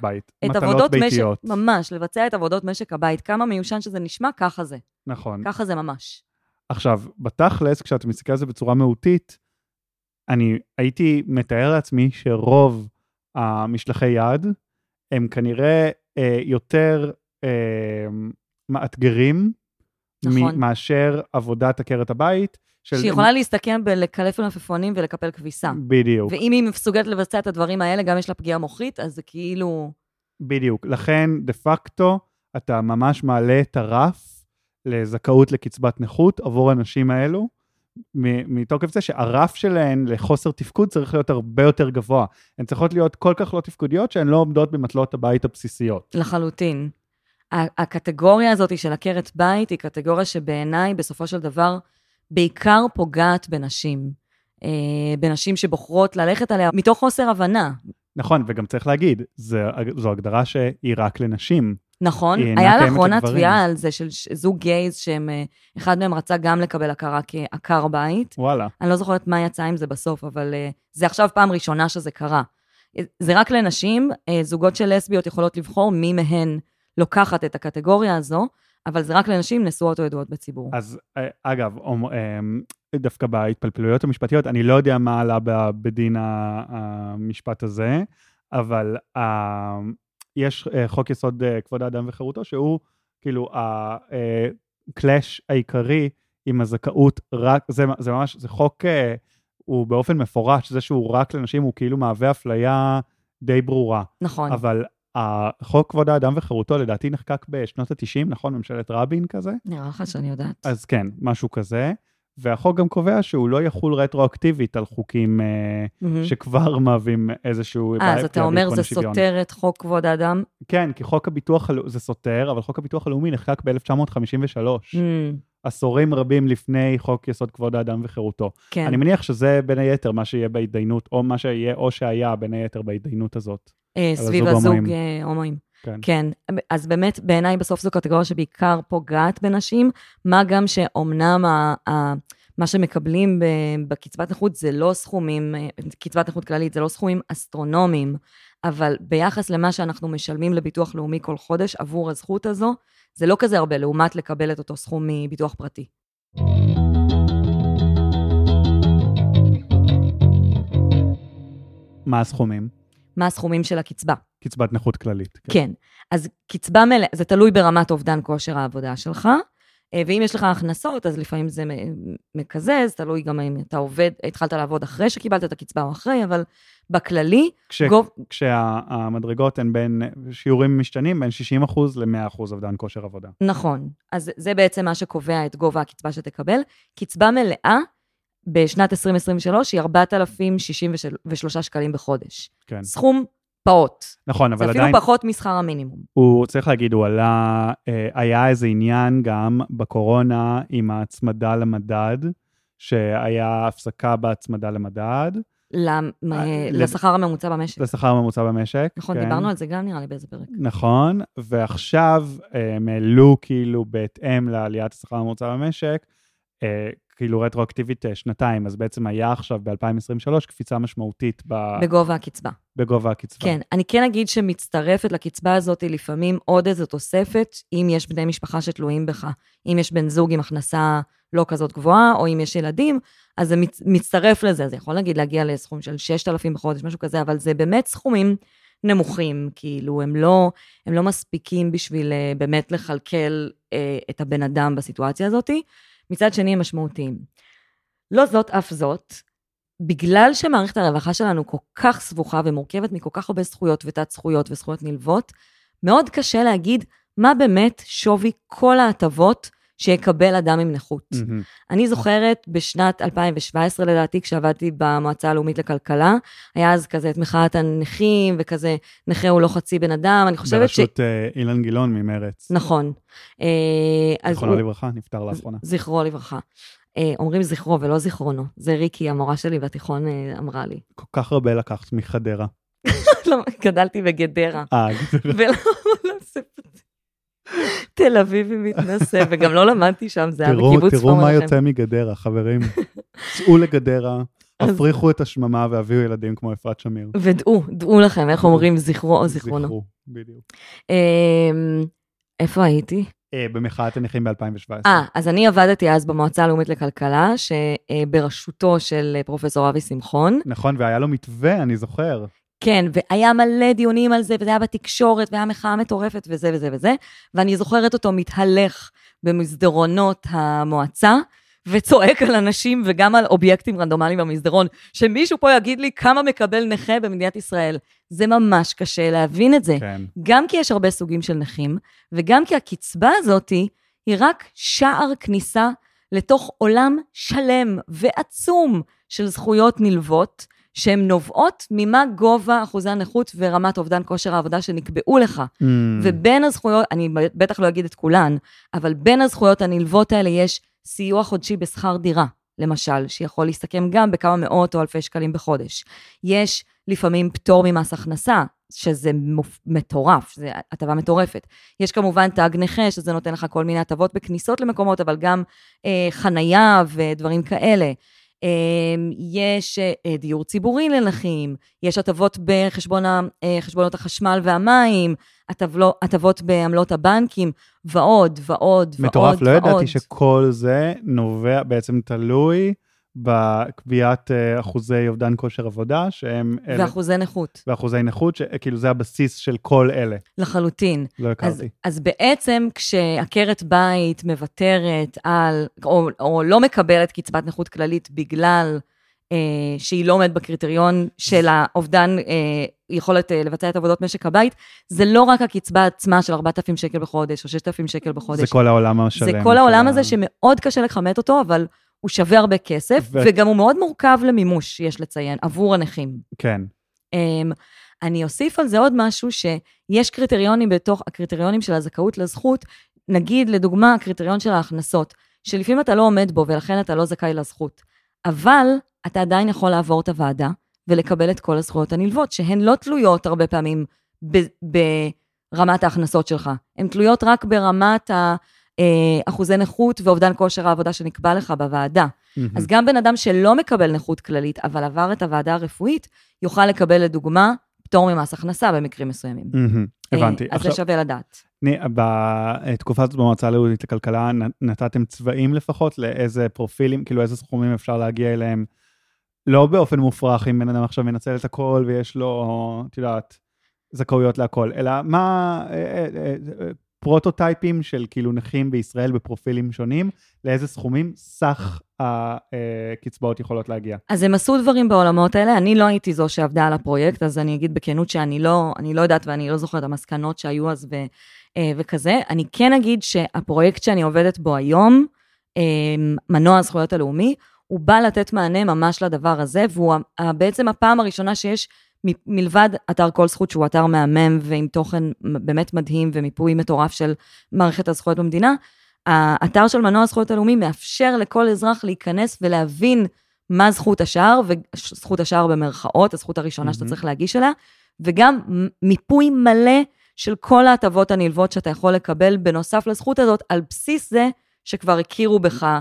את עבודות משק, ביתיות. ממש, לבצע את עבודות משק הבית. כמה מיושן שזה נשמע, ככה זה. נכון. ככה זה ממש. עכשיו, בתכלס, כשאתה מסתכל על זה בצורה מהותית, אני הייתי מתאר לעצמי שרוב המשלחי יד הם כנראה אה, יותר אה, מאתגרים נכון. מאשר עבודת עקרת הבית. של... שהיא יכולה להסתכם בלקלף מלפפונים ולקפל כביסה. בדיוק, ואם היא מסוגלת לבצע את הדברים האלה, גם יש לה פגיעה מוחית, אז זה כאילו... בדיוק. לכן, דה פקטו, אתה ממש מעלה את הרף לזכאות לקצבת נכות עבור הנשים האלו, מתוקף זה שהרף שלהן לחוסר תפקוד צריך להיות הרבה יותר גבוה. הן צריכות להיות כל כך לא תפקודיות שהן לא עומדות במטלות הבית הבסיסיות. לחלוטין. הקטגוריה הזאת של עקרת בית היא קטגוריה שבעיניי, בסופו של דבר, בעיקר פוגעת בנשים. אה, בנשים שבוחרות ללכת עליה מתוך חוסר הבנה. נכון, וגם צריך להגיד, זה, זו הגדרה שהיא רק לנשים. נכון? היה לאחרונה. תביעה על זה של זוג גייז, שהם, אה, אחד מהם רצה גם לקבל הכרה כעקר בית. וואלה. אני לא זוכרת מה יצא עם זה בסוף, אבל uh, זה עכשיו פעם ראשונה שזה קרה. אה, זה רק לנשים, זוגות של לסביות יכולות לבחור מי מהן לוקחת את הקטגוריה הזו, אבל זה רק לנשים נשואות או ידועות בציבור. אז אה, אגב, אמ, דווקא בהתפלפלויות המשפטיות, אני לא יודע מה עלה בדין המשפט הזה, אבל אה, יש אה, חוק יסוד אה, כבוד האדם וחירותו, שהוא כאילו הקלאש העיקרי עם הזכאות רק, זה, זה ממש, זה חוק, אה, הוא באופן מפורש, זה שהוא רק לנשים, הוא כאילו מהווה אפליה די ברורה. נכון. אבל החוק כבוד האדם וחירותו לדעתי נחקק בשנות ה-90, נכון? ממשלת רבין כזה? נראה לך שאני יודעת. אז כן, משהו כזה. והחוק גם קובע שהוא לא יחול רטרואקטיבית על חוקים מהמם. שכבר מהווים איזשהו... אה, אז אתה אומר זה השוויון. סותר את חוק כבוד האדם? כן, כי חוק הביטוח הלאומי, זה סותר, אבל חוק הביטוח הלאומי נחקק ב-1953, Mm, עשורים רבים לפני חוק יסוד כבוד האדם וחירותו. כן. אני מניח שזה בין היתר מה שיהיה בהתדיינות, או מה שיהיה או שהיה בין היתר בהתדיינות הזאת. אה, סביב הזוג הומואים. אה, הומואים. כן. כן, אז באמת, בעיניי בסוף זו קטגוריה שבעיקר פוגעת בנשים, מה גם שאומנם ה, ה, מה שמקבלים בקצבת נכות זה לא סכומים, אה, קצבת נכות כללית זה לא סכומים אסטרונומיים, אבל ביחס למה שאנחנו משלמים לביטוח לאומי כל חודש עבור הזכות הזו, זה לא כזה הרבה לעומת לקבל את אותו סכום מביטוח פרטי. מה הסכומים? מה הסכומים של הקצבה? קצבת נכות כללית. כן. אז קצבה מלאה, זה תלוי ברמת אובדן כושר העבודה שלך, ואם יש לך הכנסות, אז לפעמים זה מקזז, תלוי גם אם אתה עובד, התחלת לעבוד אחרי שקיבלת את הקצבה או אחרי, אבל בכללי, כש, גוב... כשהמדרגות הן בין שיעורים משתנים בין 60% ל-100% אובדן כושר עבודה. נכון. אז זה בעצם מה שקובע את גובה הקצבה שתקבל. קצבה מלאה בשנת 2023 היא 4,063 שקלים בחודש. כן. סכום פעוט. נכון, זה אבל אפילו עדיין, פחות משכר המינימום. הוא צריך להגיד, הוא עלה, אה, היה איזה עניין גם בקורונה עם ההצמדה למדד, שהיה הפסקה בהצמדה למדד, למ- אה, לשכר הממוצע במשק. לשכר הממוצע במשק. נכון, כן. דיברנו על זה גם נראה לי באיזה פרק. נכון, ועכשיו אה, הם העלו כאילו בהתאם לעליית השכר הממוצע במשק, אה, כאילו רטרואקטיבית אה, שנתיים, אז בעצם היה עכשיו ב-2023 קפיצה משמעותית ב- בגובה הקצבה. בגובה הקצבה. כן, אני כן אגיד שמצטרפת לקצבה הזאת לפעמים עוד איזו תוספת, אם יש בני משפחה שתלויים בך. אם יש בן זוג עם הכנסה לא כזאת גבוהה, או אם יש ילדים, אז זה מצ- מצטרף לזה. זה יכול להגיד להגיע לסכום של 6,000 בחודש, משהו כזה, אבל זה באמת סכומים נמוכים, כאילו, הם לא, הם לא מספיקים בשביל אה, באמת לכלכל אה, את הבן אדם בסיטואציה הזאת. מצד שני, הם משמעותיים. לא זאת אף זאת, בגלל שמערכת הרווחה שלנו כל כך סבוכה ומורכבת מכל כך הרבה זכויות ותת זכויות וזכויות נלוות, מאוד קשה להגיד מה באמת שווי כל ההטבות שיקבל אדם עם נכות. מהמם. אני זוכרת בשנת 2017 לדעתי, כשעבדתי במועצה הלאומית לכלכלה, היה אז כזה את מחאת הנכים, וכזה נכה הוא לא חצי בן אדם, אני חושבת ש... בראשות אה, אילן גילאון ממרץ. נכון. אה, זיכרונו הוא- לברכה, נפטר לאחרונה. זכרו לברכה. אה, אומרים זכרו ולא זיכרונו. זה ריקי, המורה שלי בתיכון, אמרה לי. כל כך הרבה לקחת מחדרה. לא, גדלתי בגדרה. אה, לספר. תל אביבי מתנשא, וגם לא למדתי שם, זה היה תראו, בקיבוץ תראו פורום מה. יוצא מגדרה, חברים. צאו לגדרה, הפריחו את השממה והביאו ילדים כמו אפרת שמיר. ודעו, דעו לכם איך אומרים זכרו או זיכרונו. זכרו, בדיוק. אמ, איפה הייתי? אה, במחאת הנכים ב-2017. אה, אז אני עבדתי אז במועצה הלאומית לכלכלה, שבראשותו של פרופסור אבי שמחון. נכון, והיה לו מתווה, אני זוכר. כן, והיה מלא דיונים על זה, וזה היה בתקשורת, והיה מחאה מטורפת, וזה וזה וזה, ואני זוכרת אותו מתהלך במסדרונות המועצה, וצועק על אנשים וגם על אובייקטים רנדומליים במסדרון, שמישהו פה יגיד לי כמה מקבל נכה במדינת ישראל. זה ממש קשה להבין את זה. כן. גם כי יש הרבה סוגים של נכים, וגם כי הקצבה הזאתי היא רק שער כניסה לתוך עולם שלם ועצום של זכויות נלוות, שהן נובעות ממה גובה אחוזי הנכות ורמת אובדן כושר העבודה שנקבעו לך. Mm, ובין הזכויות, אני בטח לא אגיד את כולן, אבל בין הזכויות הנלוות האלה יש סיוע חודשי בשכר דירה, למשל, שיכול להסתכם גם בכמה מאות או אלפי שקלים בחודש. יש לפעמים פטור ממס הכנסה, שזה מטורף, זו הטבה מטורפת. יש כמובן תג נכה, שזה נותן לך כל מיני הטבות בכניסות למקומות, אבל גם אה, חנייה ודברים כאלה. אה, יש אה, דיור ציבורי לנכים, יש הטבות בחשבון ה- אה, החשמל והמים, הטבלו- הטבות בעמלות הבנקים, ועוד ועוד ועוד מטורף, לא ועוד. ידעתי שכל זה נובע, בעצם תלוי בקביעת אה, אחוזי אובדן כושר עבודה, שהם אלה, ואחוזי נכות, ואחוזי נכות, שכאילו זה הבסיס של כל אלה. לחלוטין. לא אז, הכרתי. אז בעצם כשעקרת בית מוותרת על, או, או לא מקבלת קצבת נכות כללית בגלל אה, שהיא לא עומדת בקריטריון של האובדן אה, יכולת אה, לבצע את עבודות משק הבית, זה לא רק הקצבה עצמה של 4,000 שקל בחודש או 6,000 שקל בחודש. זה כל העולם השלם. זה כל העולם ה- הזה שמאוד קשה לכמת אותו, אבל הוא שווה הרבה כסף, ו- וגם הוא מאוד מורכב למימוש, יש לציין, עבור הנכים. כן. Um, אני אוסיף על זה עוד משהו, שיש קריטריונים בתוך הקריטריונים של הזכאות לזכות, נגיד, לדוגמה, הקריטריון של ההכנסות, שלפעמים אתה לא עומד בו ולכן אתה לא זכאי לזכות, אבל אתה עדיין יכול לעבור את הוועדה ולקבל את כל הזכויות הנלוות, שהן לא תלויות הרבה פעמים ב- ברמת ההכנסות שלך, הן תלויות רק ברמת ה... אה, אחוזי נכות ואובדן כושר העבודה שנקבע לך בוועדה. אז גם בן אדם שלא מקבל נכות כללית, אבל עבר את הוועדה הרפואית, יוכל לקבל לדוגמה פטור ממס הכנסה במקרים מסוימים. מהמם, הבנתי. אז זה שווה לדעת. אני- בתקופה הזאת במועצה הלאומית לכלכלה נתתם צבעים לפחות לאיזה פרופילים, כאילו איזה סכומים אפשר להגיע אליהם, לא באופן מופרך אם בן אדם עכשיו מנצל את הכל ויש לו, את יודעת, זכאויות להכל, אלא מה, אה, פרוטוטייפים של כאילו נכים בישראל בפרופילים שונים, לאיזה סכומים סך הקצבאות יכולות להגיע. אז הם עשו דברים בעולמות האלה, אני לא הייתי זו שעבדה על הפרויקט, אז אני אגיד בכנות שאני לא, אני לא יודעת ואני לא זוכרת המסקנות שהיו אז ו, אה, וכזה. אני כן אגיד שהפרויקט שאני עובדת בו היום, אה, מנוע הזכויות הלאומי, הוא בא לתת מענה ממש לדבר הזה, והוא בעצם הפעם הראשונה שיש, מ- מלבד אתר כל זכות, שהוא אתר מהמם ועם תוכן באמת מדהים ומיפוי מטורף של מערכת הזכויות במדינה, האתר של מנוע הזכויות הלאומי מאפשר לכל אזרח להיכנס ולהבין מה זכות השער, וזכות השער במרכאות, הזכות הראשונה שאתה מהמם. צריך להגיש אליה, וגם מיפוי מלא של כל ההטבות הנלוות שאתה יכול לקבל בנוסף לזכות הזאת, על בסיס זה שכבר הכירו בך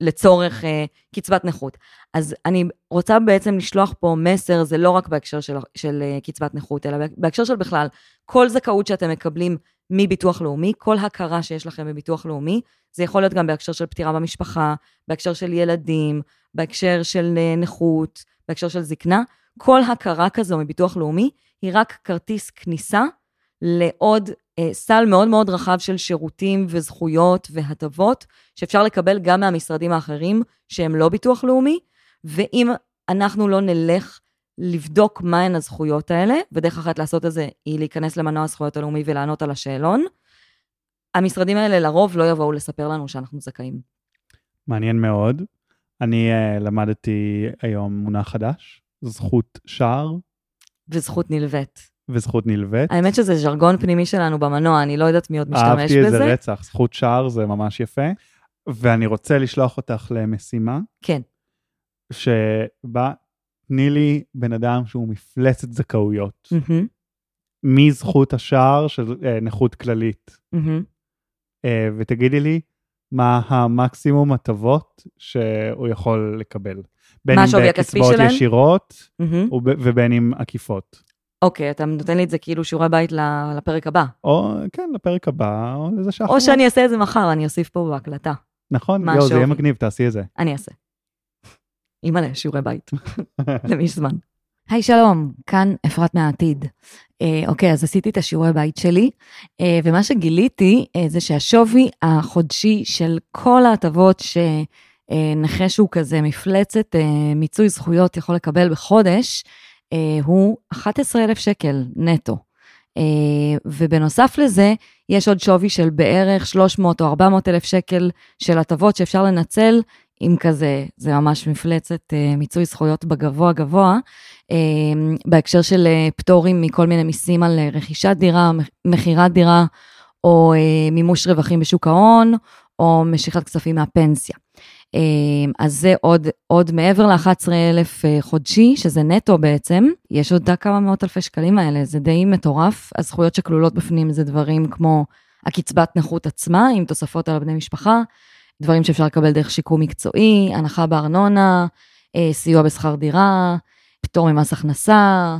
לצורך אה, קצבת נכות. אז אני רוצה בעצם לשלוח פה מסר, זה לא רק בהקשר של, של אה, קצבת נכות, אלא בהקשר של בכלל, כל זכאות שאתם מקבלים מביטוח לאומי, כל הכרה שיש לכם בביטוח לאומי, זה יכול להיות גם בהקשר של פטירה במשפחה, בהקשר של ילדים, בהקשר של אה, נכות, בהקשר של זקנה, כל הכרה כזו מביטוח לאומי היא רק כרטיס כניסה לעוד אה, סל מאוד מאוד רחב של שירותים וזכויות והטבות, שאפשר לקבל גם מהמשרדים האחרים שהם לא ביטוח לאומי, ואם אנחנו לא נלך לבדוק מהן הזכויות האלה, ודרך אחת לעשות את זה היא להיכנס למנוע הזכויות הלאומי ולענות על השאלון, המשרדים האלה לרוב לא יבואו לספר לנו שאנחנו זכאים. מעניין מאוד. אני uh, למדתי היום מונח חדש, זכות שער וזכות נלווית. וזכות נלווית. האמת שזה ז'רגון פנימי שלנו במנוע, אני לא יודעת מי עוד משתמש אהבתי בזה. איזה רצח, זכות שער זה ממש יפה. ואני רוצה לשלוח אותך למשימה, כן, שבה תני לי בן אדם שהוא מפלצת זכאויות, מהמם, מזכות השער של אה, נכות כללית, מהמם. אה, ותגידי לי מה המקסימום הטבות שהוא יכול לקבל. בין אם בקצבאות? ישירות. וב- ובין אם עקיפות. אוקיי, אתה נותן לי את זה כאילו שיעורי בית ל- לפרק הבא. או כן, לפרק הבא, או לזה שאחריו. או שאני אעשה את זה מחר, אני אוסיף פה בהקלטה. נכון, מה יואו, זה יהיה? מגניב, תעשי את זה. אני אעשה. אימא'לה, שיעורי בית. למי יש זמן. היי שלום, כאן אפרת מהעתיד. אה, אוקיי, אז עשיתי את השיעורי בית שלי, אה, ומה שגיליתי אה, זה שהשווי החודשי של כל ההטבות שנכה שהוא כזה מפלצת מיצוי זכויות יכול לקבל בחודש, הוא 11,000 שקל נטו. אה, ובנוסף לזה, יש עוד שווי של בערך 300 או 400 אלף שקל של הטבות שאפשר לנצל, עם כזה, זה ממש מפלצת אה, מיצוי זכויות בגבוה גבוה, אה, בהקשר של אה, פטורים מכל מיני מיסים על אה, רכישת דירה, מכירת דירה, או אה, מימוש רווחים בשוק ההון, או משיכת כספים מהפנסיה. אה, אז זה עוד, עוד מעבר ל-11,000 אה, חודשי, שזה נטו בעצם, יש עוד כמה מאות אלפי שקלים האלה, זה די מטורף. הזכויות שכלולות בפנים זה דברים כמו הקצבת נכות עצמה, עם תוספות על הבני משפחה, דברים שאפשר לקבל דרך שיקום מקצועי, הנחה בארנונה, אה, סיוע בשכר דירה, פטור ממס הכנסה,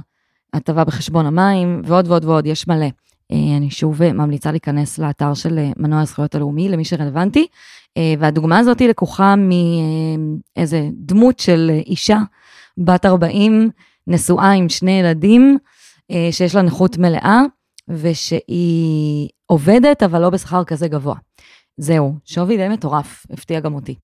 הטבה בחשבון המים, ועוד ועוד ועוד, יש מלא. אה, אני שוב ממליצה להיכנס לאתר של אה, מנוע הזכויות הלאומי, למי שרלוונטי. אה, והדוגמה הזאת היא לקוחה מאיזה דמות של אישה בת 40, נשואה עם שני ילדים, אה, שיש לה נכות מלאה, ושהיא עובדת, אבל לא בשכר כזה גבוה. זהו, שווי די מטורף, הפתיע גם אותי.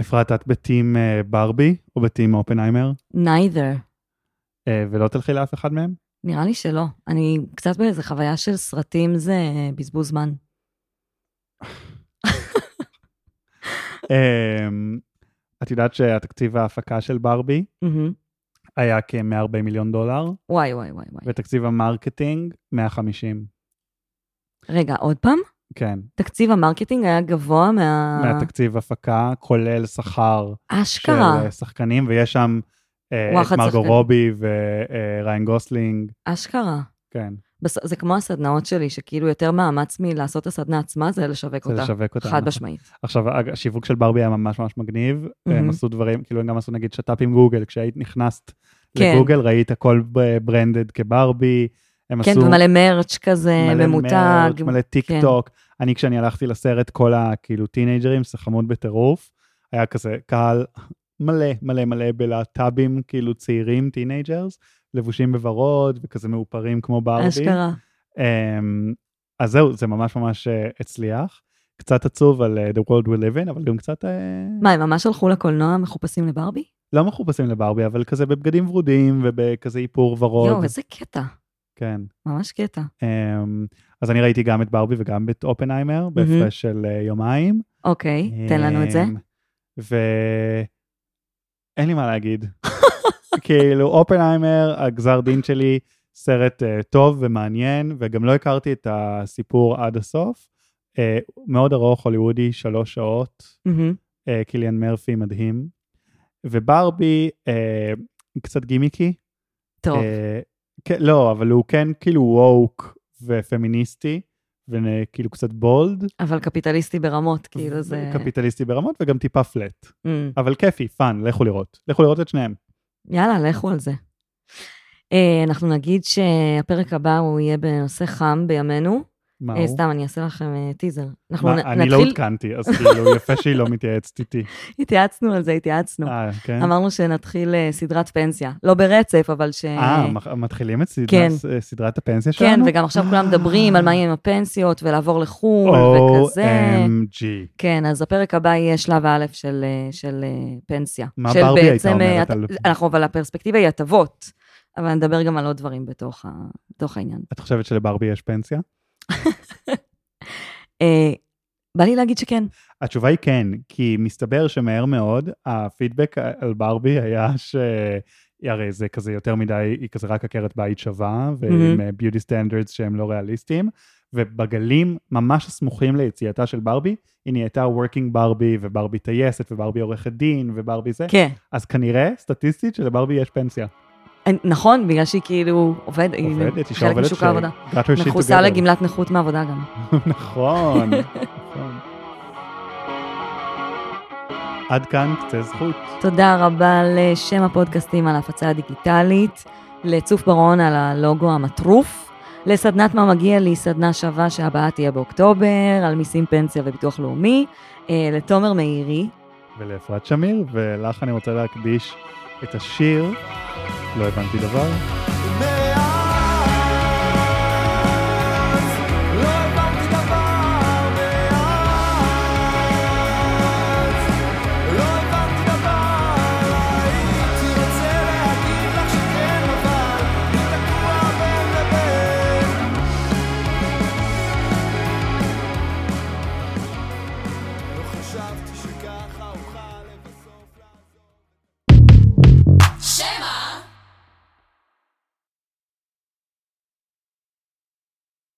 אפרת, את ב team אה, ברבי או ב team אופנהיימר? neither. אה, ולא תלכי לאף אחד מהם? נראה לי שלא. אני קצת באיזה חוויה של סרטים זה בזבוז זמן. אמ, את יודעת שהתקציב ההפקה של ברבי. היה כ-140 מיליון דולר, וואי, וואי, וואי. ותקציב ה marketing 150. רגע, עוד פעם? כן, תקציב המרקטינג היה גבוה מה... מהתקציב הפקה, כולל שכר של אשכרה, אה, שחקנים, ויש שם אה, את מרגו שחקנים. רובי וריין גוסלינג, אשכרה. כן, בס... זה כמו הסדנאות שלי, שכאילו יותר מאמץ מלעשות את הסדנה עצמה, זה לשווק זה אותה. לשווק אותה. חד נכון. משמעית. עכשיו, השיווק של ברבי היה ממש ממש מגניב, מהמם. הם עשו דברים, כאילו הם גם עשו נגיד שת"פ עם גוגל, כשהיית נכנסת כן. לגוגל, ראית הכל branded כברבי, הם כן, עשו ומלא merch כזה, מלא ממותג. merch, מלא טיק כן. טוק. אני, כשאני הלכתי לסרט, כל הכאילו טינג'רים, זה חמוד בטירוף, היה כזה קהל מלא מלא מלא בלהט"בים, כאילו צעירים, teenagers, לבושים בוורוד וכזה מאופרים כמו ברבי. אשכרה. אמ, אז זהו, זה ממש ממש אה, הצליח. קצת עצוב על אה, The World We Live In, אבל גם קצת... אה, מה, הם ממש הלכו לקולנוע מחופשים לברבי? לא מחופשים לברבי, אבל כזה בבגדים ורודים ובכזה איפור ורוד. יואו, איזה קטע. כן. ממש קטע. אמ, אז אני ראיתי גם את ברבי וגם את אופנהיימר, בהפרש של אה, יומיים. אוקיי, תן לנו את זה. אמ, ואין לי מה להגיד. כאילו, אופנהיימר, הגזר דין שלי, סרט uh, טוב ומעניין, וגם לא הכרתי את הסיפור עד הסוף. Uh, מאוד ארוך, הוליוודי, שלוש שעות, מהמם. uh, קיליאן מרפי מדהים. וברבי, uh, קצת גימיקי. טוב, אה, כן, לא, אבל הוא כן כאילו woke ופמיניסטי, וכאילו קצת bold. אבל קפיטליסטי ברמות, כאילו זה... קפיטליסטי ברמות וגם טיפה flat. אמ, אבל כיפי, fun, לכו לראות. לכו לראות את שניהם. יאללה, לכו על זה. אה, אנחנו נגיד שהפרק הבא הוא יהיה בנושא חם בימינו. מה אה, הוא? סתם, אני אעשה לכם אה, טיזר. אנחנו מה, נ- אני לא נתחיל, עודכנתי, אז כאילו יפה שהיא לא מתייעצת איתי. התייעצנו על זה, התייעצנו. אה, כן? אמרנו שנתחיל אה, סדרת פנסיה. לא ברצף, אבל ש... אה, מתחילים את סדרת- כן. סדרת הפנסיה כן, שלנו? וגם עכשיו כולם מדברים על מה יהיה עם הפנסיות ולעבור לחו"ל וכזה. OMG. כן, אז הפרק הבא יהיה שלב א' של, אה, אה, פנסיה. מה ברבי הייתה אה, אומרת על- אנחנו, אבל הפרספקטיבה היא הטבות, אבל נדבר גם על עוד דברים בתוך, ה, בתוך העניין. את חושבת שלברבי יש פנסיה? אה, בא לי להגיד שכן. התשובה היא כן, כי מסתבר שמהר מאוד הפידבק על ברבי היה ש... הרי זה כזה יותר מדי, היא כזה רק עקרת בית שווה, ועם beauty standards שהם לא ריאליסטיים, ובגלים ממש הסמוכים ליציאתה של ברבי, היא נהייתה working ברבי, וברבי טייסת, וברבי עורכת דין, וברבי זה, כן. אז כנראה, סטטיסטית, שלברבי יש פנסיה. נכון, בגלל שהיא כאילו עובדת, היא עובדת, אישה חלק עובדת משוק העבודה. מכוסה. לגמלת נכות מעבודה גם. נכון, נכון. עד כאן קצה זכות. תודה רבה לשם הפודקאסטים על ההפצה הדיגיטלית, לצוף ברון על הלוגו המטרוף, לסדנת מה מגיע לי, סדנה שווה שהבאה תהיה באוקטובר, על מיסים, פנסיה וביטוח לאומי. אה, לתומר מאירי, ולאפרת שמיר, ולך אני רוצה להקדיש את השיר, לא הבנתי דבר,